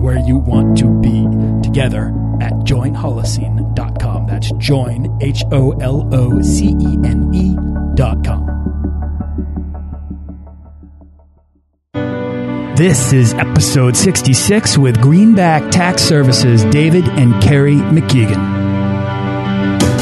where you want to be together at joinholocene.com. That's join, H O L O C E N E.com. This is episode 66 with Greenback Tax Services David and Carrie McKeegan.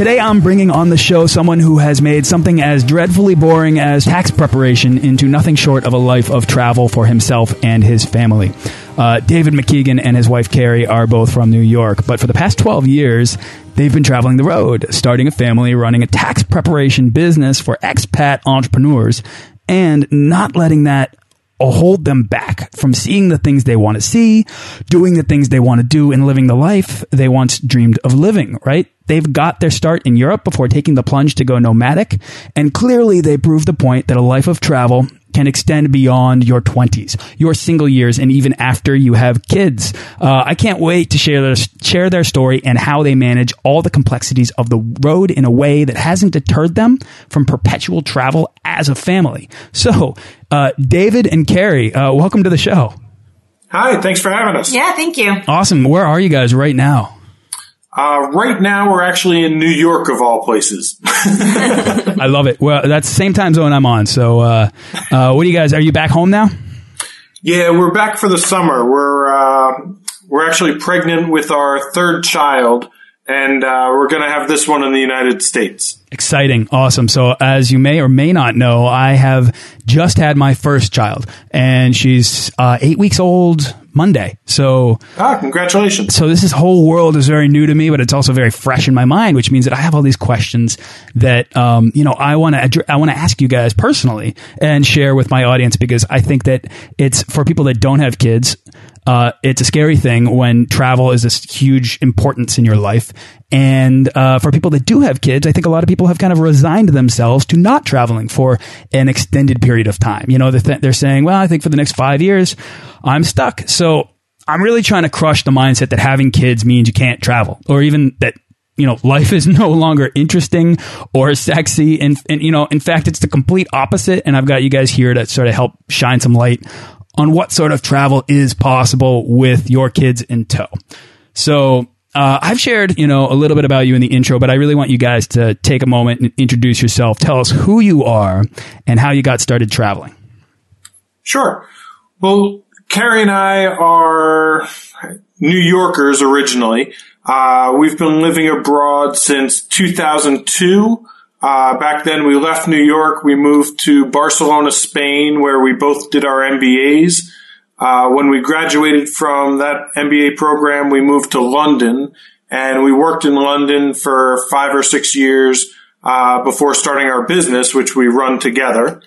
Today, I'm bringing on the show someone who has made something as dreadfully boring as tax preparation into nothing short of a life of travel for himself and his family. Uh, David McKeegan and his wife Carrie are both from New York, but for the past 12 years, they've been traveling the road, starting a family, running a tax preparation business for expat entrepreneurs, and not letting that hold them back from seeing the things they want to see, doing the things they want to do, and living the life they once dreamed of living, right? They've got their start in Europe before taking the plunge to go nomadic, and clearly they proved the point that a life of travel can extend beyond your 20s, your single years, and even after you have kids. Uh, I can't wait to share their, share their story and how they manage all the complexities of the road in a way that hasn't deterred them from perpetual travel as a family. So, uh, David and Carrie, uh, welcome to the show. Hi, thanks for having us. Yeah, thank you. Awesome. Where are you guys right now? Uh, right now, we're actually in New York, of all places. I love it. Well, that's the same time zone I'm on. So, uh, uh, what do you guys? Are you back home now? Yeah, we're back for the summer. We're uh, we're actually pregnant with our third child, and uh, we're going to have this one in the United States. Exciting. Awesome. So, as you may or may not know, I have just had my first child, and she's uh, eight weeks old Monday. So, ah, congratulations. So, this is, whole world is very new to me, but it's also very fresh in my mind, which means that I have all these questions that, um, you know, I want to, I want to ask you guys personally and share with my audience because I think that it's for people that don't have kids. Uh, it's a scary thing when travel is this huge importance in your life. And uh, for people that do have kids, I think a lot of people have kind of resigned themselves to not traveling for an extended period of time. You know, they're, th they're saying, well, I think for the next five years, I'm stuck. So I'm really trying to crush the mindset that having kids means you can't travel or even that you know life is no longer interesting or sexy and, and you know in fact it's the complete opposite and i've got you guys here to sort of help shine some light on what sort of travel is possible with your kids in tow. So uh, I've shared, you know, a little bit about you in the intro, but I really want you guys to take a moment and introduce yourself. Tell us who you are and how you got started traveling. Sure. Well, Carrie and I are New Yorkers originally. Uh, we've been living abroad since 2002. Uh, back then we left New York. We moved to Barcelona, Spain, where we both did our MBAs. Uh, when we graduated from that MBA program, we moved to London and we worked in London for five or six years, uh, before starting our business, which we run together.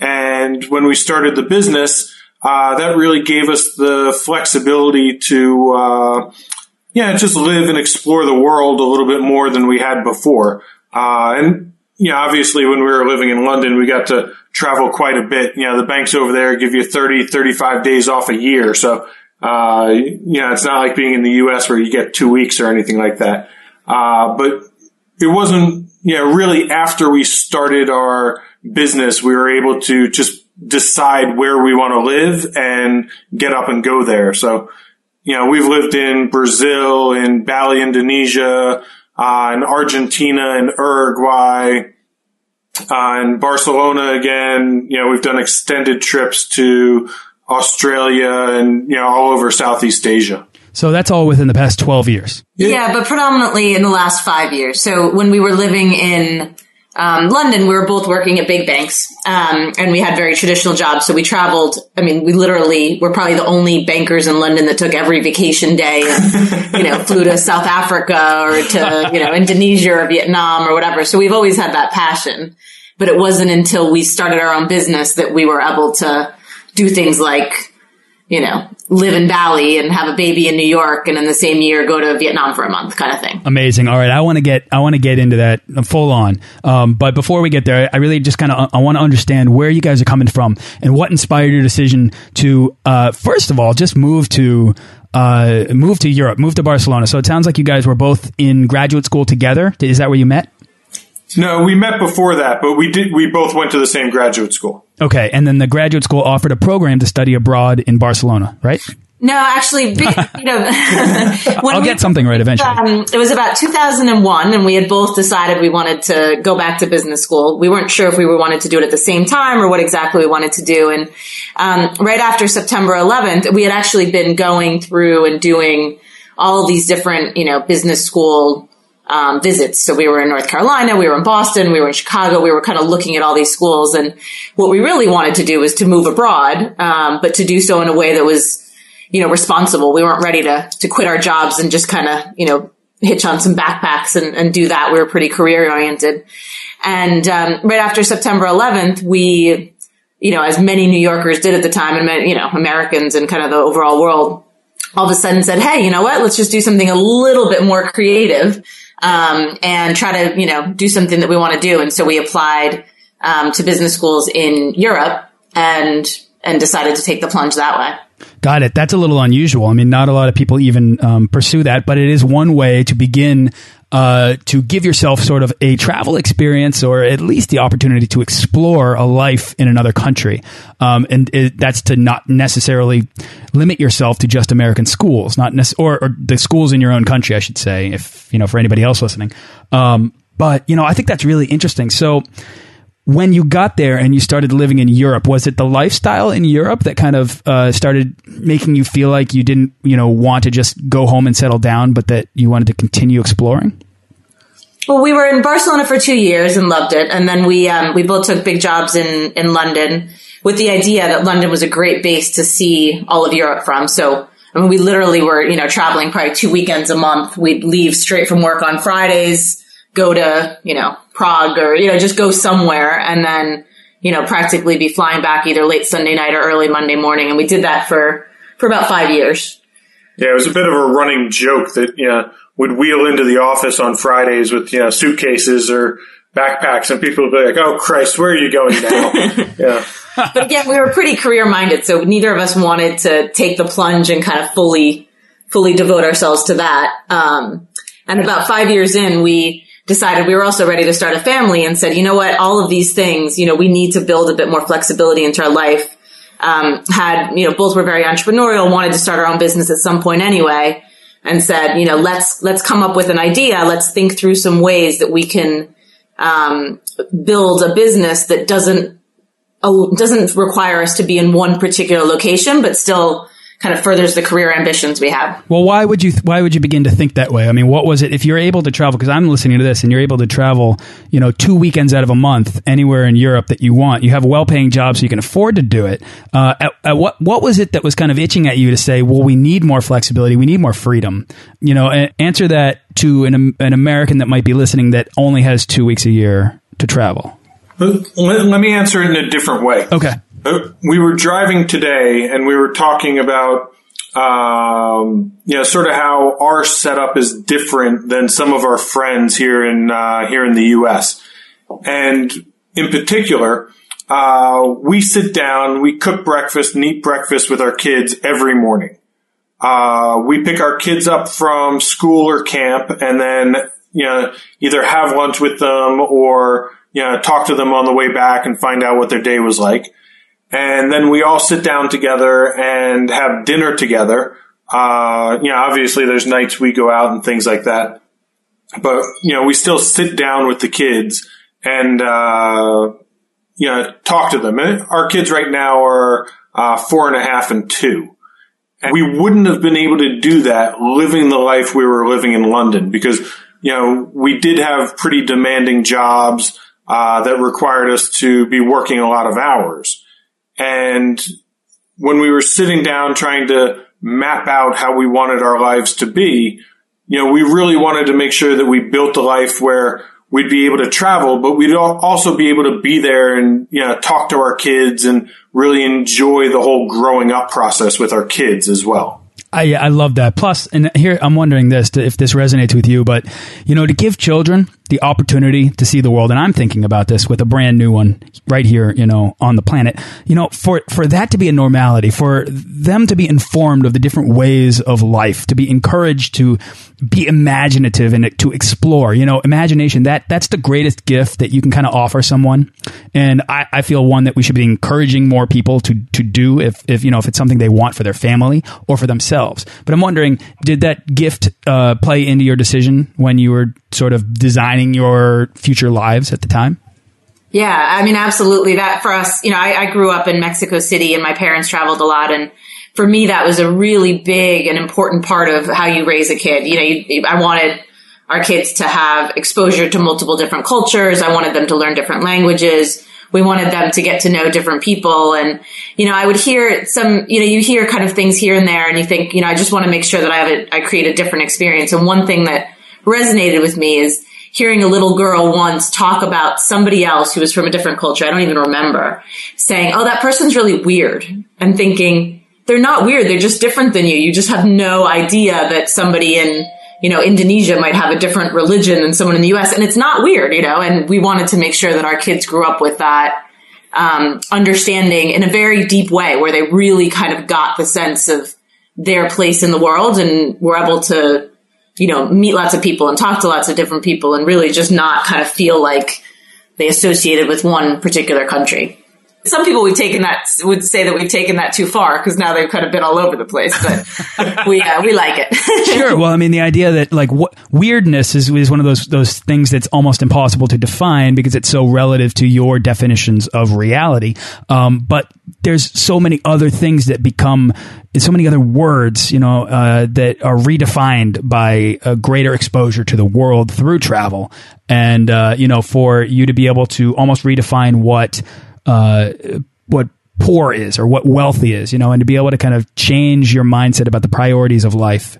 And when we started the business, uh, that really gave us the flexibility to, uh, yeah, just live and explore the world a little bit more than we had before. Uh, and yeah, obviously when we were living in London, we got to travel quite a bit. You know, the banks over there give you 30, 35 days off a year. So, uh, you know, it's not like being in the U.S. where you get two weeks or anything like that. Uh, but it wasn't, you know, really after we started our business, we were able to just decide where we want to live and get up and go there. So, you know, we've lived in Brazil, in Bali, Indonesia, uh, in Argentina, and Uruguay, uh, in Barcelona again. You know, we've done extended trips to Australia and, you know, all over Southeast Asia. So that's all within the past 12 years. Yeah, but predominantly in the last five years. So when we were living in um, London, we were both working at big banks, um, and we had very traditional jobs. So we traveled. I mean, we literally were probably the only bankers in London that took every vacation day and you know flew to South Africa or to you know Indonesia or Vietnam or whatever. So we've always had that passion, but it wasn't until we started our own business that we were able to do things like you know, live in Bali and have a baby in New York and in the same year go to Vietnam for a month kind of thing. Amazing. All right. I want to get, I want to get into that full on. Um, but before we get there, I really just kind of, I want to understand where you guys are coming from and what inspired your decision to, uh, first of all, just move to, uh, move to Europe, move to Barcelona. So it sounds like you guys were both in graduate school together. Is that where you met? No, we met before that, but we did. We both went to the same graduate school. Okay, and then the graduate school offered a program to study abroad in Barcelona, right? No, actually, you know, I'll get something right eventually. Um, it was about 2001, and we had both decided we wanted to go back to business school. We weren't sure if we wanted to do it at the same time or what exactly we wanted to do. And um, right after September 11th, we had actually been going through and doing all these different, you know, business school um, visits. So we were in North Carolina, we were in Boston, we were in Chicago. We were kind of looking at all these schools, and what we really wanted to do was to move abroad, um, but to do so in a way that was, you know, responsible. We weren't ready to to quit our jobs and just kind of, you know, hitch on some backpacks and, and do that. We were pretty career oriented. And um, right after September 11th, we, you know, as many New Yorkers did at the time, and you know, Americans and kind of the overall world, all of a sudden said, "Hey, you know what? Let's just do something a little bit more creative." Um, and try to, you know, do something that we want to do. And so we applied um, to business schools in Europe and and decided to take the plunge that way. Got it. That's a little unusual. I mean, not a lot of people even um, pursue that, but it is one way to begin uh, to give yourself sort of a travel experience or at least the opportunity to explore a life in another country. Um, and it, that's to not necessarily limit yourself to just American schools, not or, or, the schools in your own country, I should say, if, you know, for anybody else listening. Um, but, you know, I think that's really interesting. So, when you got there and you started living in Europe, was it the lifestyle in Europe that kind of uh, started making you feel like you didn't, you know, want to just go home and settle down, but that you wanted to continue exploring? Well, we were in Barcelona for two years and loved it, and then we um, we both took big jobs in in London with the idea that London was a great base to see all of Europe from. So. I mean, we literally were, you know, traveling probably two weekends a month. We'd leave straight from work on Fridays, go to, you know, Prague or, you know, just go somewhere and then, you know, practically be flying back either late Sunday night or early Monday morning. And we did that for, for about five years. Yeah, it was a bit of a running joke that, you know, would wheel into the office on Fridays with, you know, suitcases or backpacks and people would be like, oh Christ, where are you going now? yeah. But again, we were pretty career minded. So neither of us wanted to take the plunge and kind of fully, fully devote ourselves to that. Um, and about five years in, we, decided we were also ready to start a family and said, you know what, all of these things, you know, we need to build a bit more flexibility into our life. Um, had, you know, both were very entrepreneurial, wanted to start our own business at some point anyway, and said, you know, let's, let's come up with an idea. Let's think through some ways that we can, um, build a business that doesn't, uh, doesn't require us to be in one particular location, but still kind of furthers the career ambitions we have. Well, why would you why would you begin to think that way? I mean, what was it if you're able to travel because I'm listening to this and you're able to travel, you know, two weekends out of a month anywhere in Europe that you want. You have a well-paying job so you can afford to do it. Uh, at, at what what was it that was kind of itching at you to say, "Well, we need more flexibility. We need more freedom." You know, answer that to an an American that might be listening that only has 2 weeks a year to travel. Let, let me answer it in a different way. Okay. Uh, we were driving today and we were talking about um, you know, sort of how our setup is different than some of our friends here in uh, here in the U.S. And in particular, uh, we sit down, we cook breakfast and eat breakfast with our kids every morning. Uh, we pick our kids up from school or camp, and then you know either have lunch with them or you know talk to them on the way back and find out what their day was like and then we all sit down together and have dinner together Uh, you know, obviously there's nights we go out and things like that, but you know, we still sit down with the kids and, uh, you know, talk to them. And our kids right now are, uh, four and a half and two. And we wouldn't have been able to do that living the life we were living in London because, you know, we did have pretty demanding jobs, uh, that required us to be working a lot of hours. And when we were sitting down trying to map out how we wanted our lives to be, you know, we really wanted to make sure that we built a life where we'd be able to travel, but we'd also be able to be there and, you know, talk to our kids and really enjoy the whole growing up process with our kids as well. I, I love that. Plus, and here I'm wondering this if this resonates with you, but you know, to give children the opportunity to see the world, and I'm thinking about this with a brand new one right here, you know, on the planet. You know, for for that to be a normality, for them to be informed of the different ways of life, to be encouraged to be imaginative and to explore. You know, imagination that that's the greatest gift that you can kind of offer someone, and I, I feel one that we should be encouraging more people to to do if if you know if it's something they want for their family or for themselves. But I'm wondering, did that gift uh, play into your decision when you were sort of designing your future lives at the time? Yeah, I mean, absolutely. That for us, you know, I, I grew up in Mexico City, and my parents traveled a lot, and for me, that was a really big and important part of how you raise a kid. You know, you, I wanted our kids to have exposure to multiple different cultures. I wanted them to learn different languages. We wanted them to get to know different people. And, you know, I would hear some, you know, you hear kind of things here and there and you think, you know, I just want to make sure that I have I create a different experience. And one thing that resonated with me is hearing a little girl once talk about somebody else who was from a different culture. I don't even remember saying, Oh, that person's really weird. And thinking, they're not weird. They're just different than you. You just have no idea that somebody in, you know, Indonesia might have a different religion than someone in the US. And it's not weird, you know, and we wanted to make sure that our kids grew up with that, um, understanding in a very deep way where they really kind of got the sense of their place in the world and were able to, you know, meet lots of people and talk to lots of different people and really just not kind of feel like they associated with one particular country some people we've taken that would say that we've taken that too far because now they've kind of been all over the place. But we uh, we like it. sure. Well, I mean, the idea that like what weirdness is is one of those those things that's almost impossible to define because it's so relative to your definitions of reality. Um, but there's so many other things that become so many other words, you know, uh, that are redefined by a greater exposure to the world through travel, and uh, you know, for you to be able to almost redefine what uh, what poor is or what wealthy is, you know, and to be able to kind of change your mindset about the priorities of life.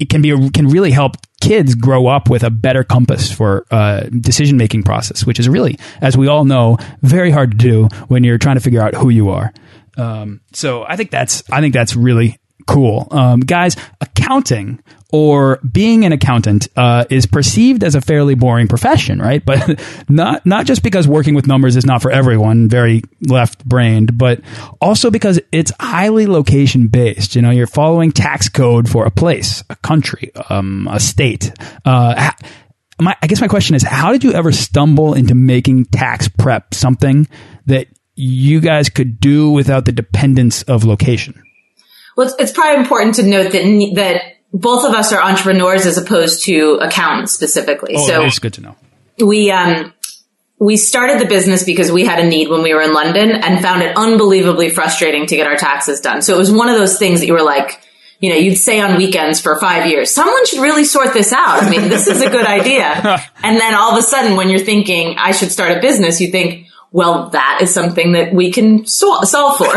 It can be a, can really help kids grow up with a better compass for uh, decision making process, which is really, as we all know, very hard to do when you're trying to figure out who you are. Um, so I think that's I think that's really cool. Um, guys, accounting or being an accountant uh, is perceived as a fairly boring profession, right? But not not just because working with numbers is not for everyone, very left brained, but also because it's highly location based. You know, you're following tax code for a place, a country, um, a state. Uh, my, I guess my question is, how did you ever stumble into making tax prep something that you guys could do without the dependence of location? Well, it's, it's probably important to note that that both of us are entrepreneurs as opposed to accountants specifically. Oh, so it's good to know. We um we started the business because we had a need when we were in London and found it unbelievably frustrating to get our taxes done. So it was one of those things that you were like, you know, you'd say on weekends for five years, someone should really sort this out. I mean, this is a good idea. and then all of a sudden, when you're thinking, I should start a business, you think, well, that is something that we can sol- solve for.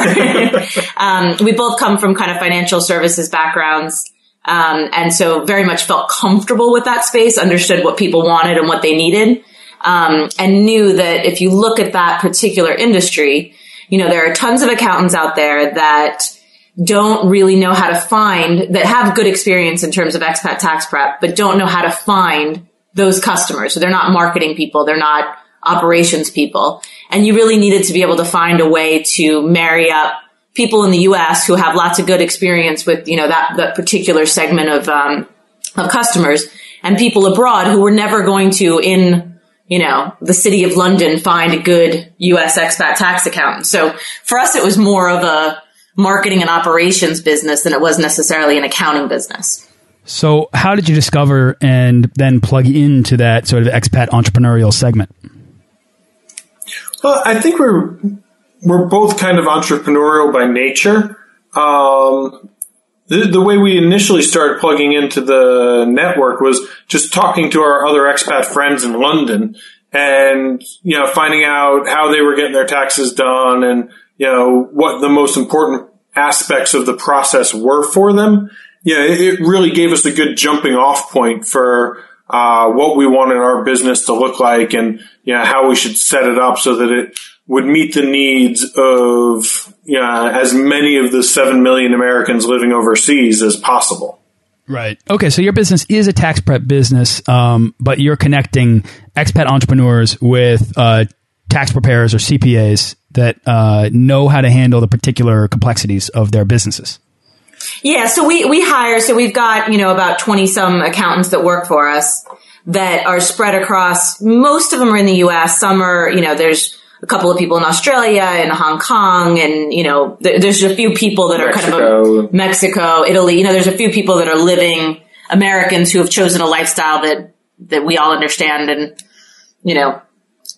um, we both come from kind of financial services backgrounds. Um, and so very much felt comfortable with that space, understood what people wanted and what they needed. Um, and knew that if you look at that particular industry, you know, there are tons of accountants out there that don't really know how to find, that have good experience in terms of expat tax prep, but don't know how to find those customers. So they're not marketing people. They're not operations people. And you really needed to be able to find a way to marry up people in the U.S. who have lots of good experience with, you know, that, that particular segment of, um, of customers and people abroad who were never going to in, you know, the city of London find a good U.S. expat tax accountant. So for us, it was more of a, marketing and operations business than it was necessarily an accounting business. So, how did you discover and then plug into that sort of expat entrepreneurial segment? Well, I think we're we're both kind of entrepreneurial by nature. Um, the, the way we initially started plugging into the network was just talking to our other expat friends in London and, you know, finding out how they were getting their taxes done and, you know, what the most important aspects of the process were for them. Yeah, it, it really gave us a good jumping off point for, uh, what we wanted our business to look like and, you know, how we should set it up so that it would meet the needs of you know, as many of the 7 million Americans living overseas as possible. Right. Okay. So your business is a tax prep business, um, but you're connecting expat entrepreneurs with uh, tax preparers or CPAs that uh, know how to handle the particular complexities of their businesses. Yeah. So we, we hire, so we've got, you know, about 20 some accountants that work for us that are spread across, most of them are in the US. Some are, you know, there's, a couple of people in Australia and Hong Kong, and you know, th- there's a few people that Mexico. are kind of a, Mexico, Italy. You know, there's a few people that are living Americans who have chosen a lifestyle that that we all understand, and you know,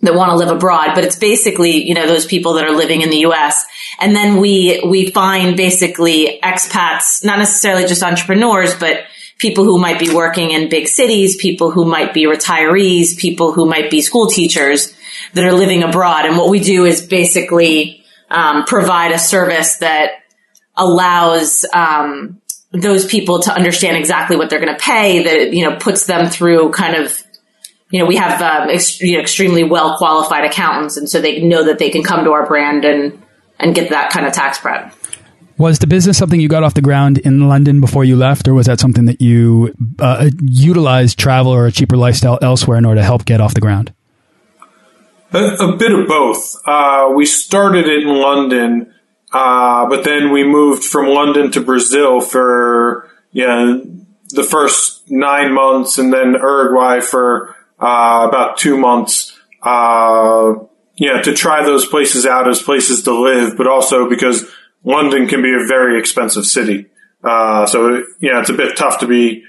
that want to live abroad. But it's basically you know those people that are living in the U.S. And then we we find basically expats, not necessarily just entrepreneurs, but people who might be working in big cities, people who might be retirees, people who might be school teachers that are living abroad. And what we do is basically um, provide a service that allows um, those people to understand exactly what they're going to pay. That you know puts them through kind of you know we have um, ex- you know, extremely well qualified accountants, and so they know that they can come to our brand and and get that kind of tax prep. Was the business something you got off the ground in London before you left, or was that something that you uh, utilized travel or a cheaper lifestyle elsewhere in order to help get off the ground? A, a bit of both. Uh, we started it in London, uh, but then we moved from London to Brazil for you know, the first nine months, and then Uruguay for about two months. Uh, yeah, to try those places out as places to live, but also because London can be a very expensive city. Uh, so yeah, it's a bit tough to be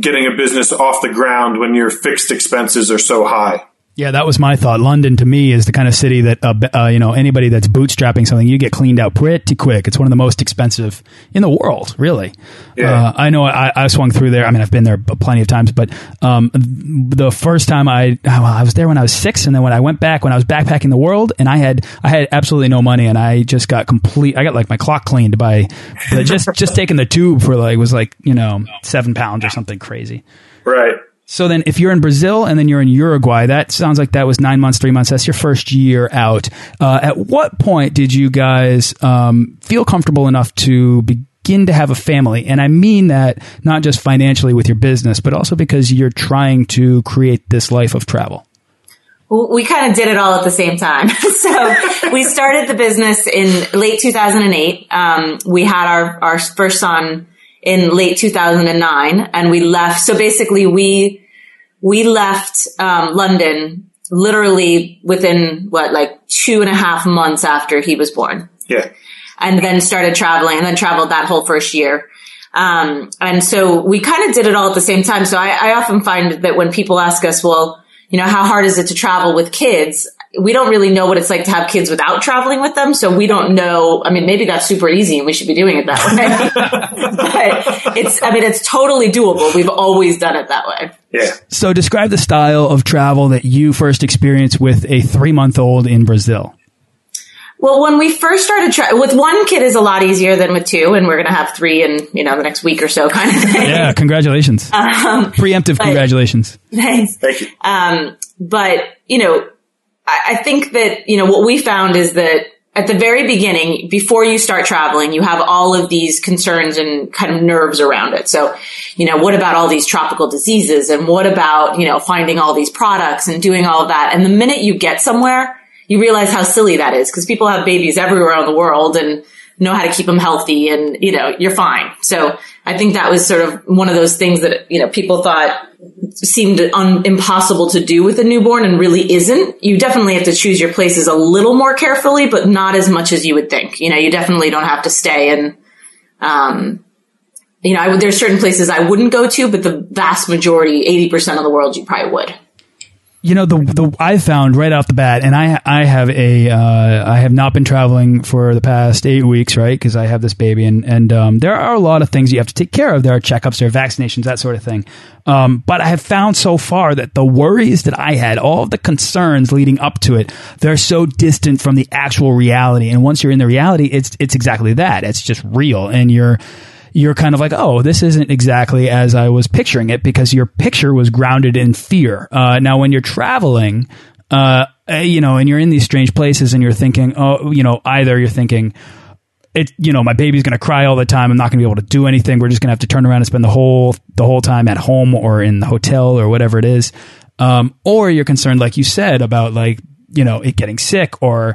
getting a business off the ground when your fixed expenses are so high. Yeah, that was my thought. London to me is the kind of city that uh, uh, you know anybody that's bootstrapping something, you get cleaned out pretty quick. It's one of the most expensive in the world, really. Yeah. Uh, I know I, I, swung through there. I mean, I've been there plenty of times, but um, the first time I well, I was there when I was six, and then when I went back when I was backpacking the world, and I had I had absolutely no money, and I just got complete. I got like my clock cleaned by just just taking the tube for like was like you know seven pounds or something crazy. Right. So then, if you're in Brazil and then you're in Uruguay, that sounds like that was nine months, three months. That's your first year out. Uh, at what point did you guys um, feel comfortable enough to begin to have a family? And I mean that not just financially with your business, but also because you're trying to create this life of travel. We kind of did it all at the same time. so we started the business in late 2008. Um, we had our, our first son in late 2009 and we left. So basically we, we left, um, London literally within what, like two and a half months after he was born. Yeah. And then started traveling and then traveled that whole first year. Um, and so we kind of did it all at the same time. So I, I often find that when people ask us, well, you know, how hard is it to travel with kids? we don't really know what it's like to have kids without traveling with them. So we don't know. I mean, maybe that's super easy and we should be doing it that way. but it's, I mean, it's totally doable. We've always done it that way. Yeah. So describe the style of travel that you first experienced with a three month old in Brazil. Well, when we first started tra- with one kid is a lot easier than with two, and we're going to have three in you know the next week or so, kind of thing. Yeah, congratulations! Um, Preemptive but, congratulations. Thanks. Thank you. Um, but you know, I think that, you know, what we found is that at the very beginning, before you start traveling, you have all of these concerns and kind of nerves around it. So, you know, what about all these tropical diseases? And what about, you know, finding all these products and doing all of that? And the minute you get somewhere, you realize how silly that is because people have babies everywhere in the world and know how to keep them healthy and, you know, you're fine. So I think that was sort of one of those things that, you know, people thought seemed un- impossible to do with a newborn and really isn't. You definitely have to choose your places a little more carefully, but not as much as you would think. You know, you definitely don't have to stay and, um, you know, I there's certain places I wouldn't go to, but the vast majority, 80% of the world, you probably would. You know the the I found right off the bat, and I I have a uh, I have not been traveling for the past eight weeks, right? Because I have this baby, and and um, there are a lot of things you have to take care of. There are checkups, there are vaccinations, that sort of thing. Um, but I have found so far that the worries that I had, all of the concerns leading up to it, they're so distant from the actual reality. And once you're in the reality, it's it's exactly that. It's just real, and you're you're kind of like, oh, this isn't exactly as I was picturing it because your picture was grounded in fear. Uh, now, when you're traveling, uh, eh, you know, and you're in these strange places and you're thinking, oh, you know, either you're thinking, it, you know, my baby's going to cry all the time. I'm not going to be able to do anything. We're just going to have to turn around and spend the whole the whole time at home or in the hotel or whatever it is. Um, or you're concerned, like you said, about like you know it getting sick or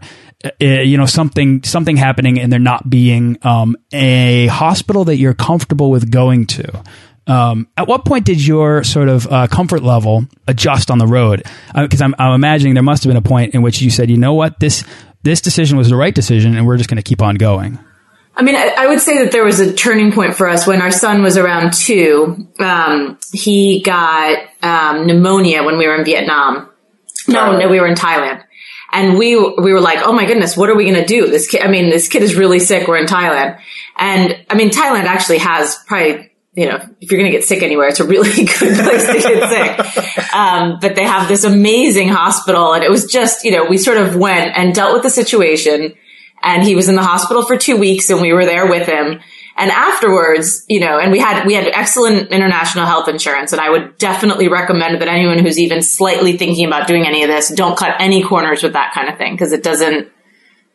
you know something something happening and there not being um, a hospital that you're comfortable with going to. Um, at what point did your sort of uh, comfort level adjust on the road? Because uh, I'm, I'm imagining there must have been a point in which you said, you know what, this this decision was the right decision, and we're just going to keep on going. I mean, I, I, would say that there was a turning point for us when our son was around two. Um, he got um, pneumonia when we were in Vietnam. No, no, we were in Thailand. And we, we were like, oh my goodness, what are we going to do? This kid, I mean, this kid is really sick. We're in Thailand. And I mean, Thailand actually has probably, you know, if you're going to get sick anywhere, it's a really good place to get sick. Um, but they have this amazing hospital and it was just, you know, we sort of went and dealt with the situation and he was in the hospital for two weeks and we were there with him and afterwards, you know, and we had, we had excellent international health insurance. And I would definitely recommend that anyone who's even slightly thinking about doing any of this, don't cut any corners with that kind of thing. Cause it doesn't,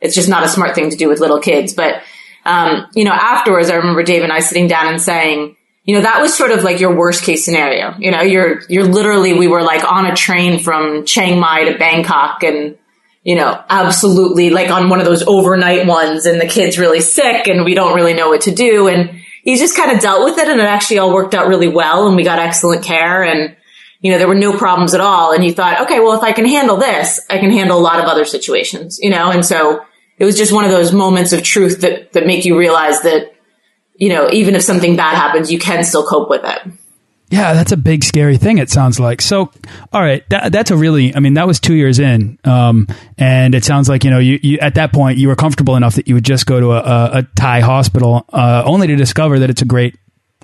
it's just not a smart thing to do with little kids. But, um, you know, afterwards, I remember Dave and I sitting down and saying, you know, that was sort of like your worst case scenario. You know, you're, you're literally, we were like on a train from Chiang Mai to Bangkok and, you know, absolutely like on one of those overnight ones and the kid's really sick and we don't really know what to do. And he just kind of dealt with it and it actually all worked out really well and we got excellent care and, you know, there were no problems at all. And he thought, okay, well, if I can handle this, I can handle a lot of other situations, you know? And so it was just one of those moments of truth that, that make you realize that, you know, even if something bad happens, you can still cope with it. Yeah, that's a big scary thing. It sounds like. So, all right, that, that's a really. I mean, that was two years in, um, and it sounds like you know, you, you, at that point you were comfortable enough that you would just go to a, a, a Thai hospital, uh, only to discover that it's a great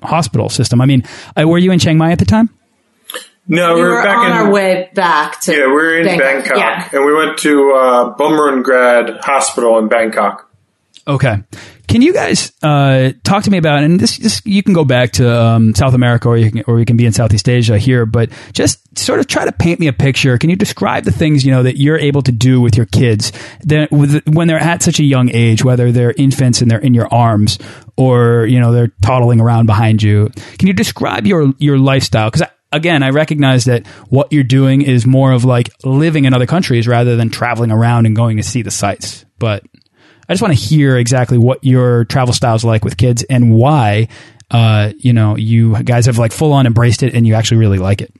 hospital system. I mean, uh, were you in Chiang Mai at the time? No, we, we were, back on in, our way back to. Yeah, we were in Bangkok, Bangkok yeah. and we went to uh, Bumrungrad Hospital in Bangkok. Okay. Can you guys uh, talk to me about and this, this you can go back to um, South America or you can or you can be in Southeast Asia here, but just sort of try to paint me a picture. Can you describe the things you know that you're able to do with your kids that with, when they're at such a young age, whether they're infants and they're in your arms or you know they're toddling around behind you? Can you describe your your lifestyle? Because again, I recognize that what you're doing is more of like living in other countries rather than traveling around and going to see the sites, but I just want to hear exactly what your travel style is like with kids and why, uh, you know, you guys have like full on embraced it and you actually really like it.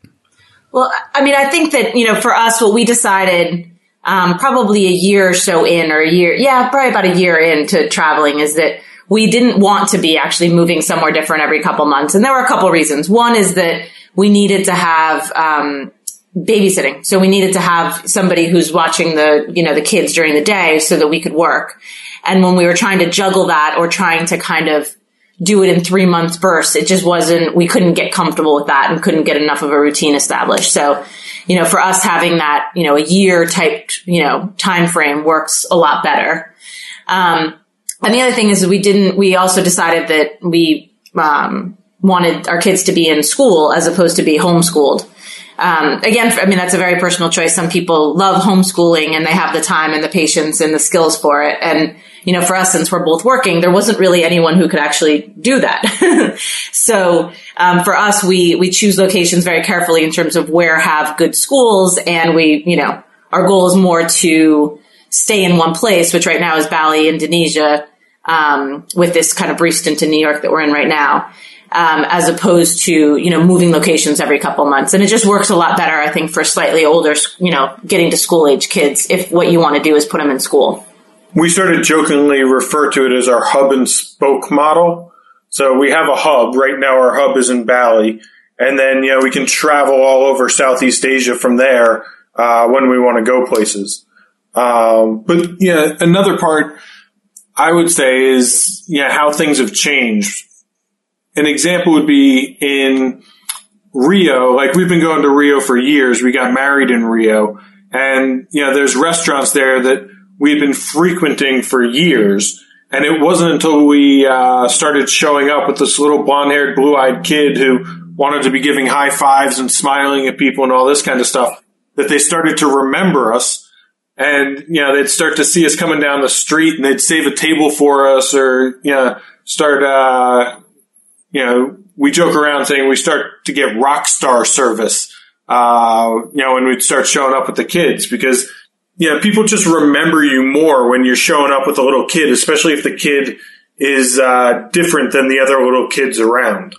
Well, I mean, I think that, you know, for us, what we decided, um, probably a year or so in or a year, yeah, probably about a year into traveling is that we didn't want to be actually moving somewhere different every couple months. And there were a couple reasons. One is that we needed to have, um, babysitting. So we needed to have somebody who's watching the, you know, the kids during the day so that we could work. And when we were trying to juggle that or trying to kind of do it in three months bursts, it just wasn't, we couldn't get comfortable with that and couldn't get enough of a routine established. So, you know, for us having that, you know, a year type, you know, time frame works a lot better. Um, and the other thing is we didn't, we also decided that we, um, wanted our kids to be in school as opposed to be homeschooled. Um, again, I mean, that's a very personal choice. Some people love homeschooling and they have the time and the patience and the skills for it. And, you know, for us, since we're both working, there wasn't really anyone who could actually do that. so, um, for us, we, we choose locations very carefully in terms of where have good schools. And we, you know, our goal is more to stay in one place, which right now is Bali, Indonesia. um, with this kind of brief stint in New York that we're in right now. Um, as opposed to you know moving locations every couple months, and it just works a lot better, I think, for slightly older, you know, getting to school age kids. If what you want to do is put them in school, we sort of jokingly refer to it as our hub and spoke model. So we have a hub right now. Our hub is in Bali, and then you know we can travel all over Southeast Asia from there uh, when we want to go places. Um, but yeah, another part I would say is yeah how things have changed. An example would be in Rio. Like we've been going to Rio for years. We got married in Rio, and you know there's restaurants there that we've been frequenting for years. And it wasn't until we uh, started showing up with this little blonde haired, blue eyed kid who wanted to be giving high fives and smiling at people and all this kind of stuff that they started to remember us. And, you know, they'd start to see us coming down the street and they'd save a table for us or, you know, start, uh, you know, we joke around saying we start to get rock star service, uh, you know, when we'd start showing up with the kids because you know, people just remember you more when you're showing up with a little kid, especially if the kid is uh, different than the other little kids around.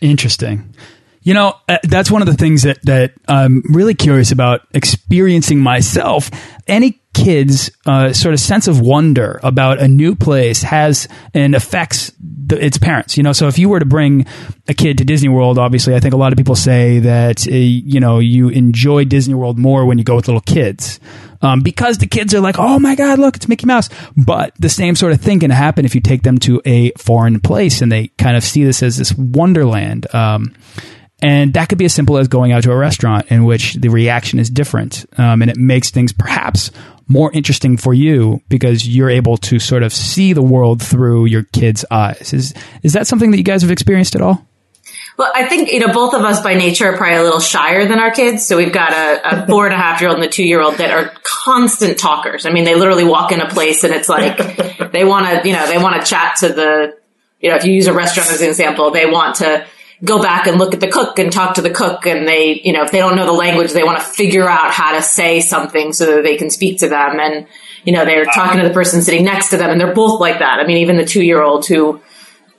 Interesting. You know, uh, that's one of the things that, that I'm really curious about experiencing myself. Any kid's uh, sort of sense of wonder about a new place has and affects the, its parents. You know, so if you were to bring a kid to Disney World, obviously, I think a lot of people say that uh, you know you enjoy Disney World more when you go with little kids um, because the kids are like, oh my God, look, it's Mickey Mouse. But the same sort of thing can happen if you take them to a foreign place and they kind of see this as this wonderland. Um, and that could be as simple as going out to a restaurant in which the reaction is different. Um, and it makes things perhaps more interesting for you because you're able to sort of see the world through your kids' eyes. Is, is that something that you guys have experienced at all? Well, I think, you know, both of us by nature are probably a little shyer than our kids. So we've got a, a four and a half year old and a two year old that are constant talkers. I mean, they literally walk in a place and it's like they want to, you know, they want to chat to the, you know, if you use a restaurant as an example, they want to go back and look at the cook and talk to the cook. And they, you know, if they don't know the language, they want to figure out how to say something so that they can speak to them. And, you know, they're talking to the person sitting next to them and they're both like that. I mean, even the two year old who,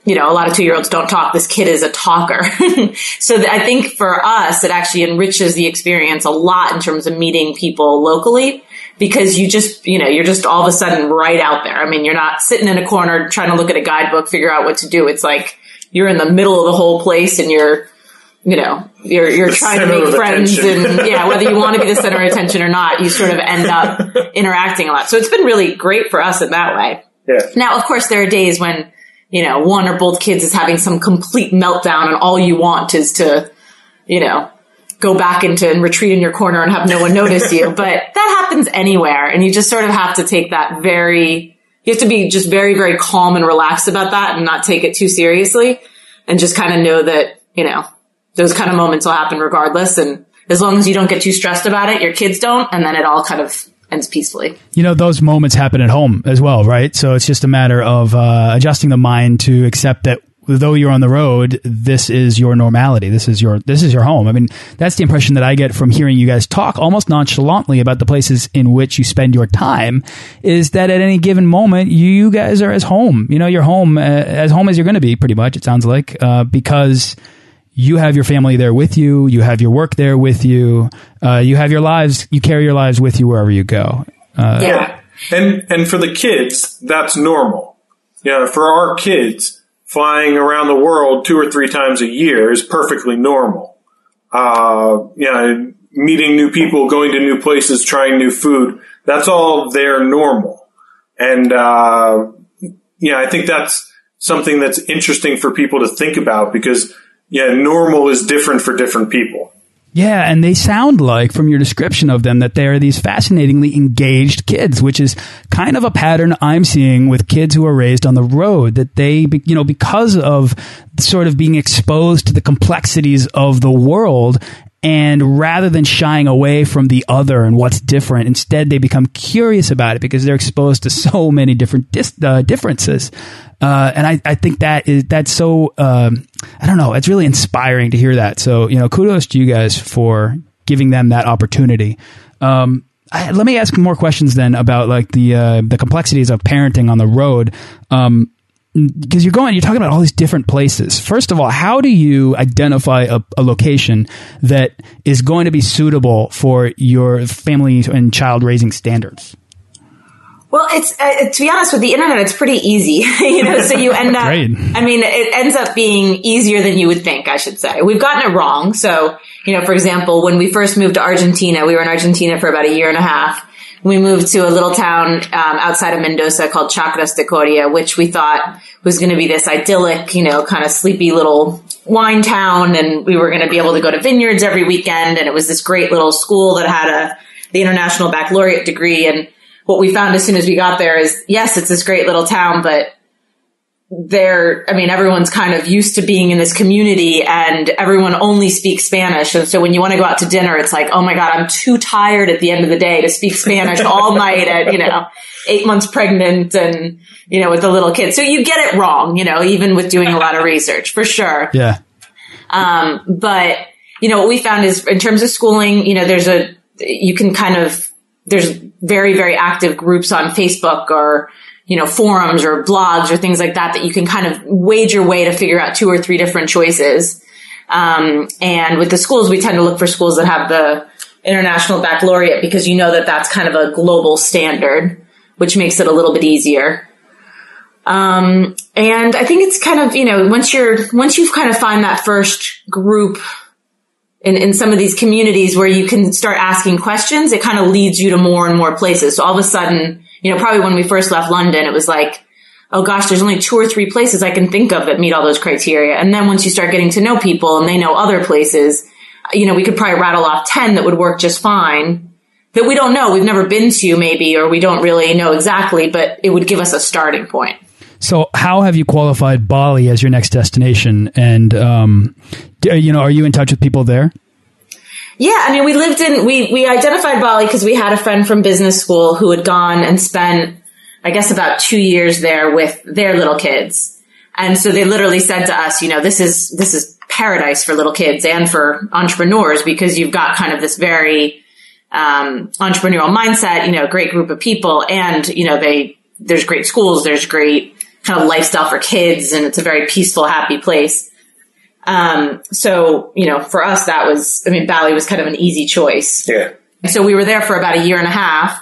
you know, a lot of two year olds don't talk. This kid is a talker. so th- I think for us, it actually enriches the experience a lot in terms of meeting people locally because you just, you know, you're just all of a sudden right out there. I mean, you're not sitting in a corner trying to look at a guidebook, figure out what to do. It's like you're in the middle of the whole place and you're, you know, you're, you're the trying to make friends attention. and yeah, whether you want to be the center of attention or not, you sort of end up interacting a lot. So it's been really great for us in that way. Yeah. Now, of course, there are days when, you know, one or both kids is having some complete meltdown and all you want is to, you know, go back into and retreat in your corner and have no one notice you. But that happens anywhere. And you just sort of have to take that very, you have to be just very, very calm and relaxed about that and not take it too seriously and just kind of know that, you know, those kind of moments will happen regardless. And as long as you don't get too stressed about it, your kids don't, and then it all kind of ends peacefully. You know, those moments happen at home as well, right? So it's just a matter of uh, adjusting the mind to accept that though you're on the road, this is your normality. This is your this is your home. I mean, that's the impression that I get from hearing you guys talk almost nonchalantly about the places in which you spend your time. Is that at any given moment you guys are as home? You know, you're home uh, as home as you're going to be. Pretty much, it sounds like uh, because you have your family there with you, you have your work there with you, uh, you have your lives, you carry your lives with you wherever you go. Uh, yeah. And, and for the kids, that's normal. Yeah, for our kids, flying around the world two or three times a year is perfectly normal. Uh, you know, meeting new people, going to new places, trying new food, that's all their normal. And, uh, yeah, I think that's something that's interesting for people to think about because yeah, normal is different for different people. Yeah, and they sound like, from your description of them, that they are these fascinatingly engaged kids, which is kind of a pattern I'm seeing with kids who are raised on the road. That they, you know, because of sort of being exposed to the complexities of the world and rather than shying away from the other and what's different, instead they become curious about it because they're exposed to so many different uh, differences. Uh, and I, I think that is that's so um, I don't know. It's really inspiring to hear that. So you know, kudos to you guys for giving them that opportunity. Um, I, let me ask more questions then about like the uh, the complexities of parenting on the road. Um, because you're going, you're talking about all these different places. First of all, how do you identify a, a, location that is going to be suitable for your family and child raising standards? Well, it's uh, to be honest with the internet, it's pretty easy. you know, so you end up. I mean, it ends up being easier than you would think. I should say we've gotten it wrong. So, you know, for example, when we first moved to Argentina, we were in Argentina for about a year and a half. We moved to a little town um, outside of Mendoza called Chacras de Coria, which we thought was going to be this idyllic, you know, kind of sleepy little wine town, and we were going to be able to go to vineyards every weekend. And it was this great little school that had a the international baccalaureate degree and what we found as soon as we got there is yes, it's this great little town, but there, I mean, everyone's kind of used to being in this community and everyone only speaks Spanish. And so when you want to go out to dinner, it's like, oh my God, I'm too tired at the end of the day to speak Spanish all night at, you know, eight months pregnant and, you know, with a little kid. So you get it wrong, you know, even with doing a lot of research for sure. Yeah. Um, but, you know, what we found is in terms of schooling, you know, there's a, you can kind of there's very, very active groups on Facebook or, you know, forums or blogs or things like that that you can kind of wage your way to figure out two or three different choices. Um, and with the schools, we tend to look for schools that have the international baccalaureate because you know that that's kind of a global standard, which makes it a little bit easier. Um, and I think it's kind of, you know, once you're, once you've kind of find that first group in, in some of these communities where you can start asking questions, it kind of leads you to more and more places. So all of a sudden, you know, probably when we first left London, it was like, oh gosh, there's only two or three places I can think of that meet all those criteria. And then once you start getting to know people and they know other places, you know, we could probably rattle off 10 that would work just fine that we don't know. We've never been to maybe, or we don't really know exactly, but it would give us a starting point. So, how have you qualified Bali as your next destination? And um, you know, are you in touch with people there? Yeah, I mean, we lived in we we identified Bali because we had a friend from business school who had gone and spent, I guess, about two years there with their little kids, and so they literally said to us, you know, this is this is paradise for little kids and for entrepreneurs because you've got kind of this very um, entrepreneurial mindset, you know, great group of people, and you know, they there's great schools, there's great kind of lifestyle for kids and it's a very peaceful, happy place. Um, so, you know, for us, that was, I mean, Bali was kind of an easy choice. Yeah. So we were there for about a year and a half,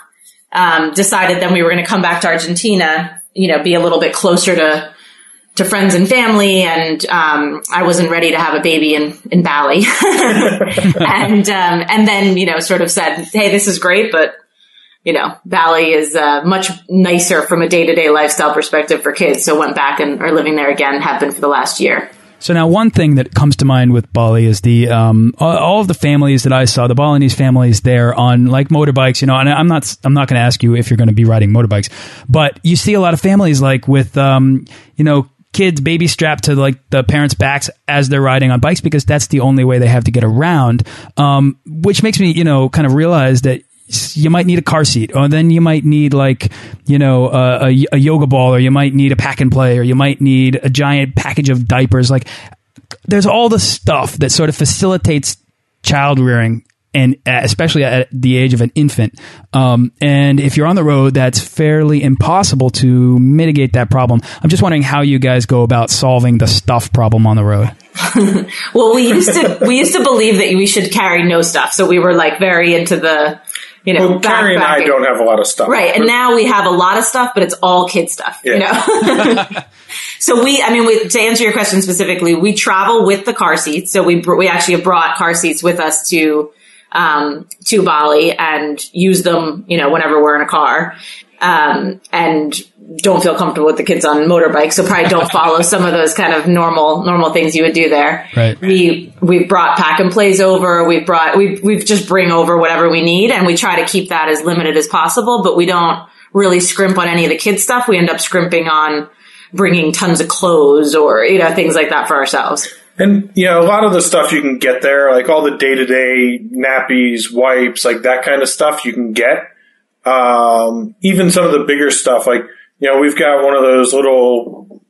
um, decided then we were going to come back to Argentina, you know, be a little bit closer to, to friends and family. And, um, I wasn't ready to have a baby in, in Bali. and, um, and then, you know, sort of said, Hey, this is great, but you know, Bali is uh, much nicer from a day to day lifestyle perspective for kids. So went back and are living there again. Have been for the last year. So now, one thing that comes to mind with Bali is the um, all of the families that I saw, the Balinese families there on like motorbikes. You know, and I'm not I'm not going to ask you if you're going to be riding motorbikes, but you see a lot of families like with um, you know kids baby strapped to like the parents' backs as they're riding on bikes because that's the only way they have to get around. Um, which makes me, you know, kind of realize that you might need a car seat, or then you might need like you know a, a, yoga ball, or you might need a pack and play, or you might need a giant package of diapers. Like there's all the stuff that sort of facilitates child rearing and uh, especially at the age of an infant. Um, and if you're on the road, that's fairly impossible to mitigate that problem. I'm just wondering how you guys go about solving the stuff problem on the road. well, we used to we used to believe that we should carry no stuff, so we were like very into the you know, well, Carrie and I don't have a lot of stuff. Right. And now we have a lot of stuff, but it's all kid stuff, yeah. you know? so we, I mean, we, to answer your question specifically, we travel with the car seats. So we, we actually have brought car seats with us to, um, to Bali and use them, you know, whenever we're in a car. Um, and don't feel comfortable with the kids on motorbikes, so probably don't follow some of those kind of normal normal things you would do there. Right. We we've brought pack and plays over. We've brought we we've just bring over whatever we need, and we try to keep that as limited as possible. But we don't really scrimp on any of the kids stuff. We end up scrimping on bringing tons of clothes or you know things like that for ourselves. And you know, a lot of the stuff you can get there, like all the day to day nappies, wipes, like that kind of stuff, you can get. Um, even some of the bigger stuff, like you know, we've got one of those little,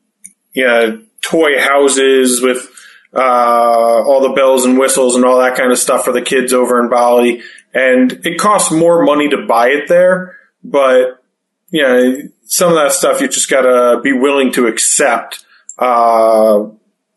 you know, toy houses with uh, all the bells and whistles and all that kind of stuff for the kids over in Bali. And it costs more money to buy it there, but you know, some of that stuff you just gotta be willing to accept. Uh,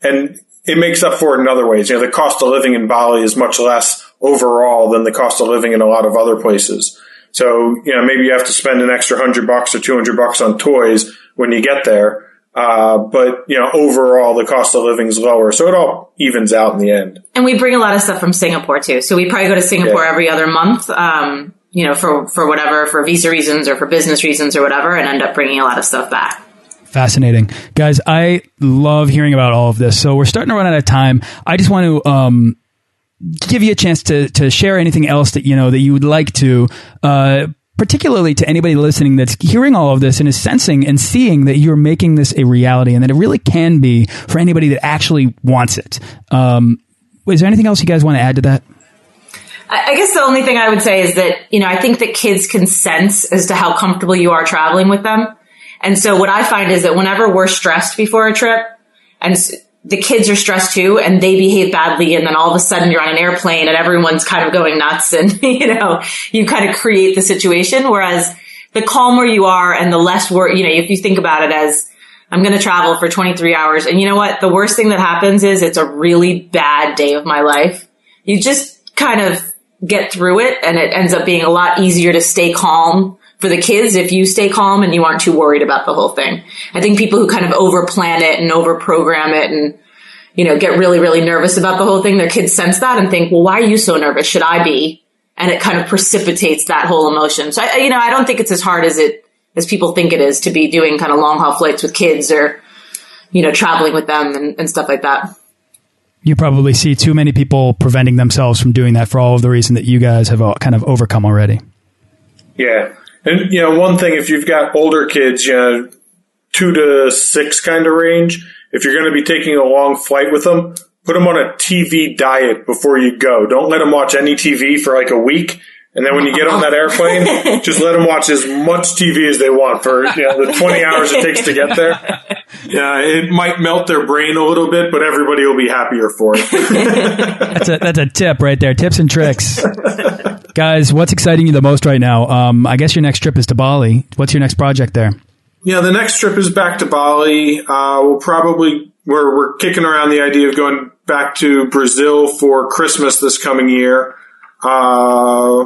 and it makes up for it in other ways. You know, the cost of living in Bali is much less overall than the cost of living in a lot of other places. So, you know, maybe you have to spend an extra hundred bucks or 200 bucks on toys when you get there. Uh, but you know, overall the cost of living is lower, so it all evens out in the end. And we bring a lot of stuff from Singapore too. So we probably go to Singapore yeah. every other month. Um, you know, for for whatever, for visa reasons or for business reasons or whatever, and end up bringing a lot of stuff back. Fascinating, guys. I love hearing about all of this. So we're starting to run out of time. I just want to um, give you a chance to to share anything else that you know that you would like to. Uh, particularly to anybody listening that's hearing all of this and is sensing and seeing that you're making this a reality and that it really can be for anybody that actually wants it. Um, is there anything else you guys want to add to that? I guess the only thing I would say is that, you know, I think that kids can sense as to how comfortable you are traveling with them. And so what I find is that whenever we're stressed before a trip and the kids are stressed too and they behave badly and then all of a sudden you're on an airplane and everyone's kind of going nuts and you know you kind of create the situation. Whereas the calmer you are and the less work you know if you think about it as I'm going to travel for 23 hours and you know what? The worst thing that happens is it's a really bad day of my life. You just kind of get through it and it ends up being a lot easier to stay calm for the kids if you stay calm and you aren't too worried about the whole thing. I think people who kind of over plan it and over program it and, you know, get really, really nervous about the whole thing, their kids sense that and think, well, why are you so nervous? Should I be? And it kind of precipitates that whole emotion. So, I, you know, I don't think it's as hard as it, as people think it is to be doing kind of long haul flights with kids or, you know, traveling with them and, and stuff like that you probably see too many people preventing themselves from doing that for all of the reason that you guys have uh, kind of overcome already. Yeah. And you know, one thing if you've got older kids, you know, two to six kind of range, if you're going to be taking a long flight with them, put them on a TV diet before you go. Don't let them watch any TV for like a week. And then when you get on that airplane, just let them watch as much TV as they want for you know, the 20 hours it takes to get there. Yeah, it might melt their brain a little bit, but everybody will be happier for it. that's, a, that's a tip right there. Tips and tricks. Guys, what's exciting you the most right now? Um, I guess your next trip is to Bali. What's your next project there? Yeah, the next trip is back to Bali. Uh, we'll probably we're we're kicking around the idea of going back to Brazil for Christmas this coming year. Uh,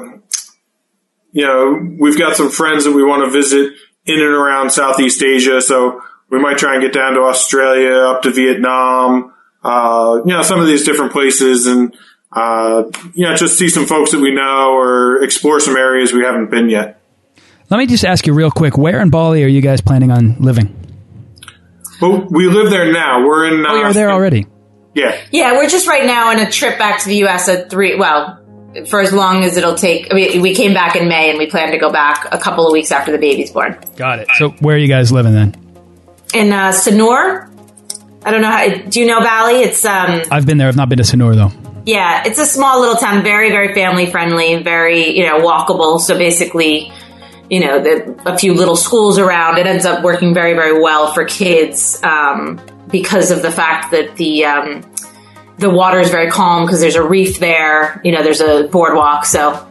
you know, we've got some friends that we want to visit in and around Southeast Asia, so we might try and get down to Australia, up to Vietnam, uh, you know, some of these different places and uh, you know, just see some folks that we know or explore some areas we haven't been yet. Let me just ask you real quick: Where in Bali are you guys planning on living? Well, we live there now. We're in. Uh, oh, you're uh, there already. Yeah. Yeah, we're just right now on a trip back to the U.S. at three. Well, for as long as it'll take. We, we came back in May, and we plan to go back a couple of weeks after the baby's born. Got it. So, where are you guys living then? In uh, Sanur. I don't know how. Do you know Bali? It's. um I've been there. I've not been to Sanur though. Yeah, it's a small little town, very, very family friendly, very, you know, walkable. So basically, you know, the, a few little schools around. It ends up working very, very well for kids um, because of the fact that the um, the water is very calm because there's a reef there. You know, there's a boardwalk, so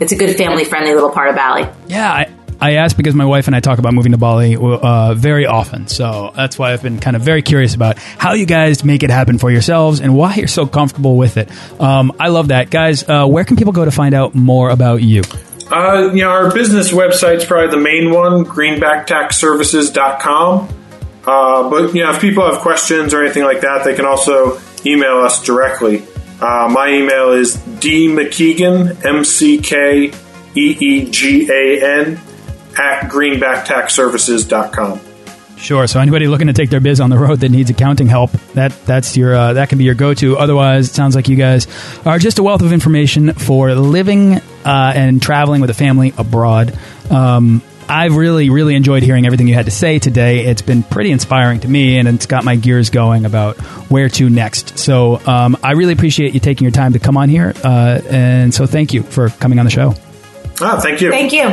it's a good family friendly little part of Bali. Yeah, I, I asked because my wife and I talk about moving to Bali uh, very often. So that's why I've been kind of very curious about how you guys make it happen for yourselves and why you're so comfortable with it. Um, I love that. Guys, uh, where can people go to find out more about you? Uh, you know, our business website's probably the main one, greenbacktaxservices.com. Uh, but, you know, if people have questions or anything like that, they can also email us directly. Uh, my email is dmckeegan, M-C-K-E-E-G-A-N, at greenbacktaxservices.com. Sure. So anybody looking to take their biz on the road that needs accounting help, that that's your uh, that can be your go-to. Otherwise, it sounds like you guys are just a wealth of information for living uh, and traveling with a family abroad. Um, I've really, really enjoyed hearing everything you had to say today. It's been pretty inspiring to me, and it's got my gears going about where to next. So um, I really appreciate you taking your time to come on here, uh, and so thank you for coming on the show. Ah, thank you. Thank you.